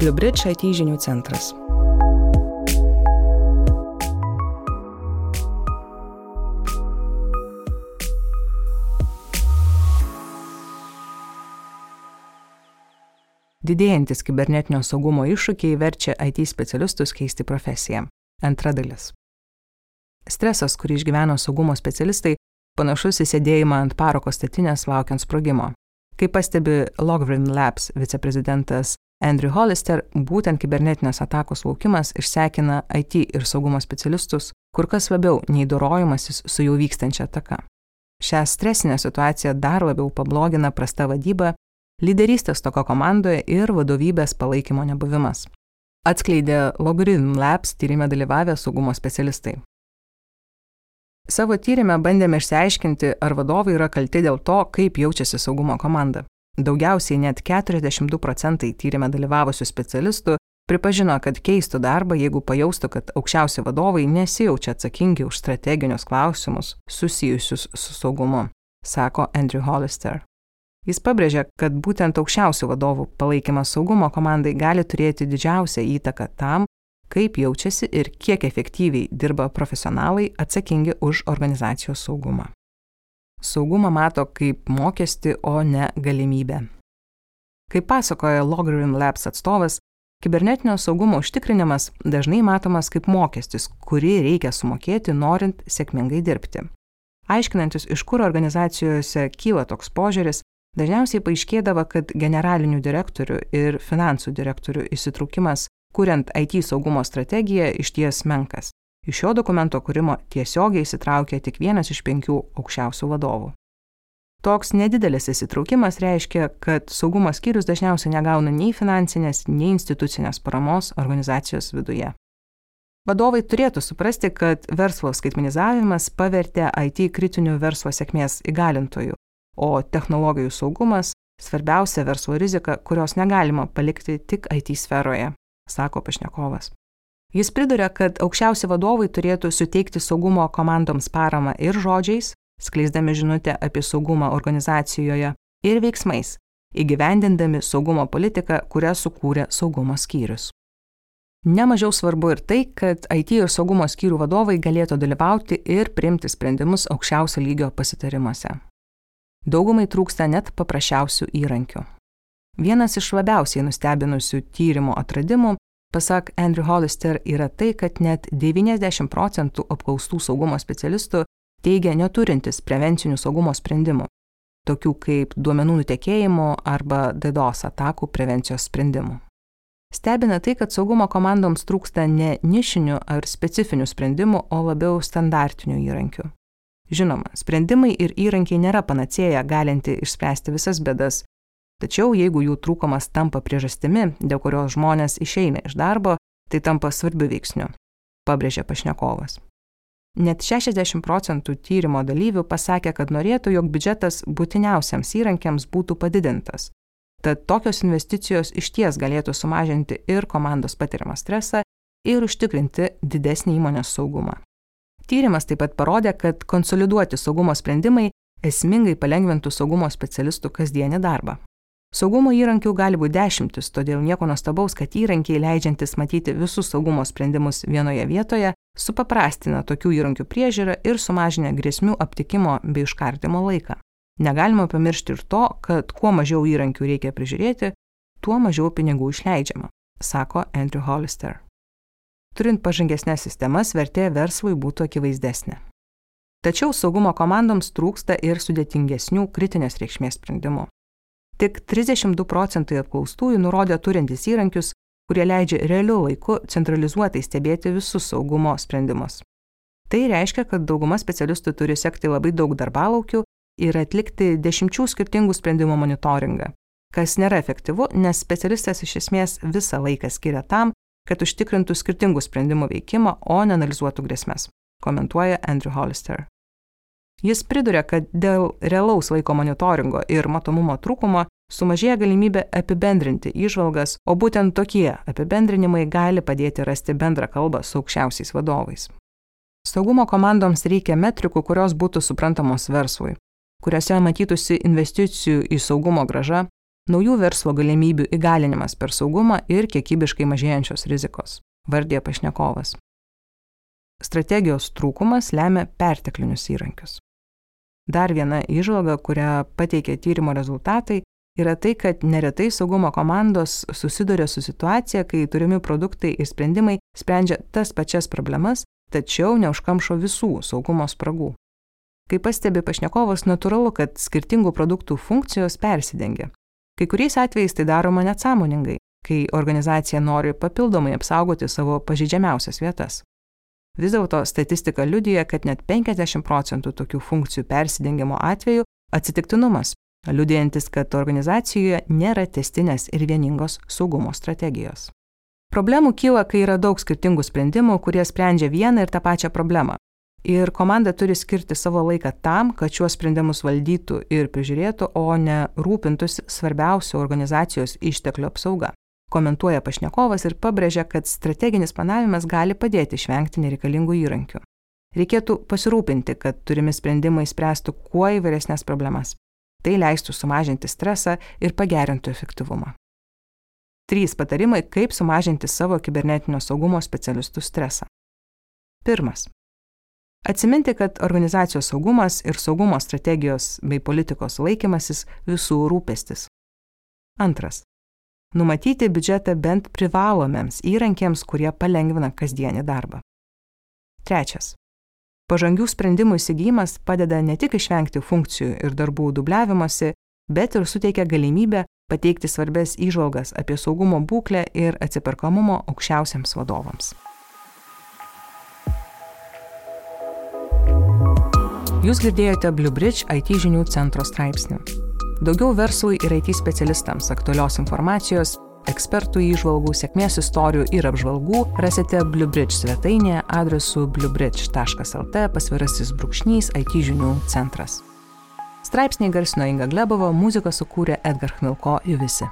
Bliubridge IT žinių centras. Didėjantis kibernetinio saugumo iššūkiai verčia IT specialistus keisti profesiją. Antra dalis. Stresas, kurį išgyveno saugumo specialistai, panašus į sėdėjimą ant paroko statinės laukiant sprogimo. Kaip pastebi Logrim Labs viceprezidentas Andrew Hollister, būtent kibernetinės atakos laukimas išsekina IT ir saugumo specialistus kur kas labiau nei dorojimasis su jau vykstančia ataka. Šią stresinę situaciją dar labiau pablogina prasta vadyba, lyderystės toko komandoje ir vadovybės palaikymo nebuvimas. Atskleidė Logarithm Labs tyrimė dalyvavę saugumo specialistai. Savo tyrimę bandėme išsiaiškinti, ar vadovai yra kalti dėl to, kaip jaučiasi saugumo komanda. Daugiausiai net 42 procentai tyrimę dalyvavusių specialistų pripažino, kad keistų darbą, jeigu pajaustų, kad aukščiausi vadovai nesijaučia atsakingi už strateginius klausimus susijusius su saugumu, sako Andrew Hollister. Jis pabrėžia, kad būtent aukščiausių vadovų palaikymas saugumo komandai gali turėti didžiausią įtaką tam, kaip jaučiasi ir kiek efektyviai dirba profesionalai atsakingi už organizacijos saugumą. Saugumą mato kaip mokestį, o ne galimybę. Kaip pasakoja Logrim Labs atstovas, kibernetinio saugumo užtikrinimas dažnai matomas kaip mokestis, kurį reikia sumokėti norint sėkmingai dirbti. Aiškinantis, iš kur organizacijose kyla toks požiūris, dažniausiai paaiškėdavo, kad generalinių direktorių ir finansų direktorių įsitraukimas kuriant IT saugumo strategiją išties menkas. Iš šio dokumento kūrimo tiesiogiai įsitraukė tik vienas iš penkių aukščiausių vadovų. Toks nedidelis įsitraukimas reiškia, kad saugumo skyrius dažniausiai negauna nei finansinės, nei institucinės paramos organizacijos viduje. Vadovai turėtų suprasti, kad verslo skaitmenizavimas pavertė IT kritinių verslo sėkmės įgalintojų, o technologijų saugumas - svarbiausia verslo rizika, kurios negalima palikti tik IT sferoje sako pašnekovas. Jis priduria, kad aukščiausi vadovai turėtų suteikti saugumo komandoms paramą ir žodžiais, skleisdami žinutę apie saugumą organizacijoje, ir veiksmais, įgyvendindami saugumo politiką, kurią sukūrė saugumo skyrius. Nemažiau svarbu ir tai, kad IT ir saugumo skyrių vadovai galėtų dalyvauti ir priimti sprendimus aukščiausio lygio pasitarimuose. Daugumai trūksta net paprasčiausių įrankių. Vienas iš labiausiai nustebinusių tyrimo atradimų, pasak Andrew Hollister, yra tai, kad net 90 procentų apklaustų saugumo specialistų teigia neturintis prevencinių saugumo sprendimų, tokių kaip duomenų nutekėjimo arba DDoS atakų prevencijos sprendimų. Stebina tai, kad saugumo komandoms trūksta ne nišinių ar specifinių sprendimų, o labiau standartinių įrankių. Žinoma, sprendimai ir įrankiai nėra panacėja galinti išspręsti visas bėdas, Tačiau jeigu jų trūkumas tampa priežastimi, dėl kurios žmonės išeina iš darbo, tai tampa svarbiu veiksniu, pabrėžė pašnekovas. Net 60 procentų tyrimo dalyvių pasakė, kad norėtų, jog biudžetas būtiniausiams įrankiams būtų padidintas. Tad tokios investicijos išties galėtų sumažinti ir komandos patiriamą stresą ir užtikrinti didesnį įmonės saugumą. Tyrimas taip pat parodė, kad konsoliduoti saugumo sprendimai esmingai palengvintų saugumo specialistų kasdienį darbą. Saugumo įrankių gali būti dešimtis, todėl nieko nuostabaus, kad įrankiai leidžiantis matyti visus saugumo sprendimus vienoje vietoje supaprastina tokių įrankių priežiūrą ir sumažina grėsmių aptikimo bei užkardimo laiką. Negalima pamiršti ir to, kad kuo mažiau įrankių reikia prižiūrėti, tuo mažiau pinigų išleidžiama, sako Andrew Hollister. Turint pažangesnės sistemas, vertė verslui būtų akivaizdesnė. Tačiau saugumo komandoms trūksta ir sudėtingesnių kritinės reikšmės sprendimų. Tik 32 procentai apklaustųjų nurodė turintys įrankius, kurie leidžia realiu laiku centralizuotai stebėti visus saugumo sprendimus. Tai reiškia, kad dauguma specialistų turi sekti labai daug darbalaukių ir atlikti dešimčių skirtingų sprendimų monitoringą, kas nėra efektyvu, nes specialistas iš esmės visą laiką skiria tam, kad užtikrintų skirtingų sprendimų veikimą, o ne analizuotų grėsmės, komentuoja Andrew Hollister. Jis priduria, kad dėl realaus laiko monitoringo ir matomumo trūkumo sumažėja galimybė apibendrinti įžvalgas, o būtent tokie apibendrinimai gali padėti rasti bendrą kalbą su aukščiausiais vadovais. Saugumo komandoms reikia metrikų, kurios būtų suprantamos verslui, kuriuose matytųsi investicijų į saugumo graža, naujų verslo galimybių įgalinimas per saugumą ir kiekybiškai mažėjančios rizikos, vardė pašnekovas. Strategijos trūkumas lemia perteklinius įrankius. Dar viena išvalga, kurią pateikė tyrimo rezultatai, yra tai, kad neretai saugumo komandos susiduria su situacija, kai turimi produktai ir sprendimai sprendžia tas pačias problemas, tačiau neužkamšo visų saugumo spragų. Kaip pastebi pašnekovas, natūralu, kad skirtingų produktų funkcijos persidengia. Kai kuriais atvejais tai daroma net sąmoningai, kai organizacija nori papildomai apsaugoti savo pažydžiamiausias vietas. Vis dėlto statistika liudyja, kad net 50 procentų tokių funkcijų persidengimo atveju atsitiktinumas, liudijantis, kad organizacijoje nėra testinės ir vieningos saugumo strategijos. Problemų kyla, kai yra daug skirtingų sprendimų, kurie sprendžia vieną ir tą pačią problemą. Ir komanda turi skirti savo laiką tam, kad šiuos sprendimus valdytų ir prižiūrėtų, o ne rūpintųsi svarbiausių organizacijos išteklių apsauga. Komentuoja pašnekovas ir pabrėžia, kad strateginis planavimas gali padėti išvengti nereikalingų įrankių. Reikėtų pasirūpinti, kad turimi sprendimai spręstų kuo įvairesnės problemas. Tai leistų sumažinti stresą ir pagerintų efektyvumą. Trys patarimai, kaip sumažinti savo kibernetinio saugumo specialistų stresą. Pirmas. Atsiminti, kad organizacijos saugumas ir saugumo strategijos bei politikos laikymasis visų rūpestis. Antras. Numatyti biudžetą bent privalomiems įrankiams, kurie palengvina kasdienį darbą. Trečias. Pažangių sprendimų įsigijimas padeda ne tik išvengti funkcijų ir darbų dubliavimuose, bet ir suteikia galimybę pateikti svarbes įžvalgas apie saugumo būklę ir atsiperkamumo aukščiausiams vadovams. Jūs girdėjote Bluebridge IT žinių centro straipsnį. Daugiau verslui ir IT specialistams aktualios informacijos ekspertų įžvalgų, sėkmės istorijų ir apžvalgų rasite Bluebridge svetainėje adresu bluebridge.lt pasvirasis brūkšnys IT žinių centras. Straipsniai garsino Inga Glebova, muziką sukūrė Edgar Chmilko ir visi.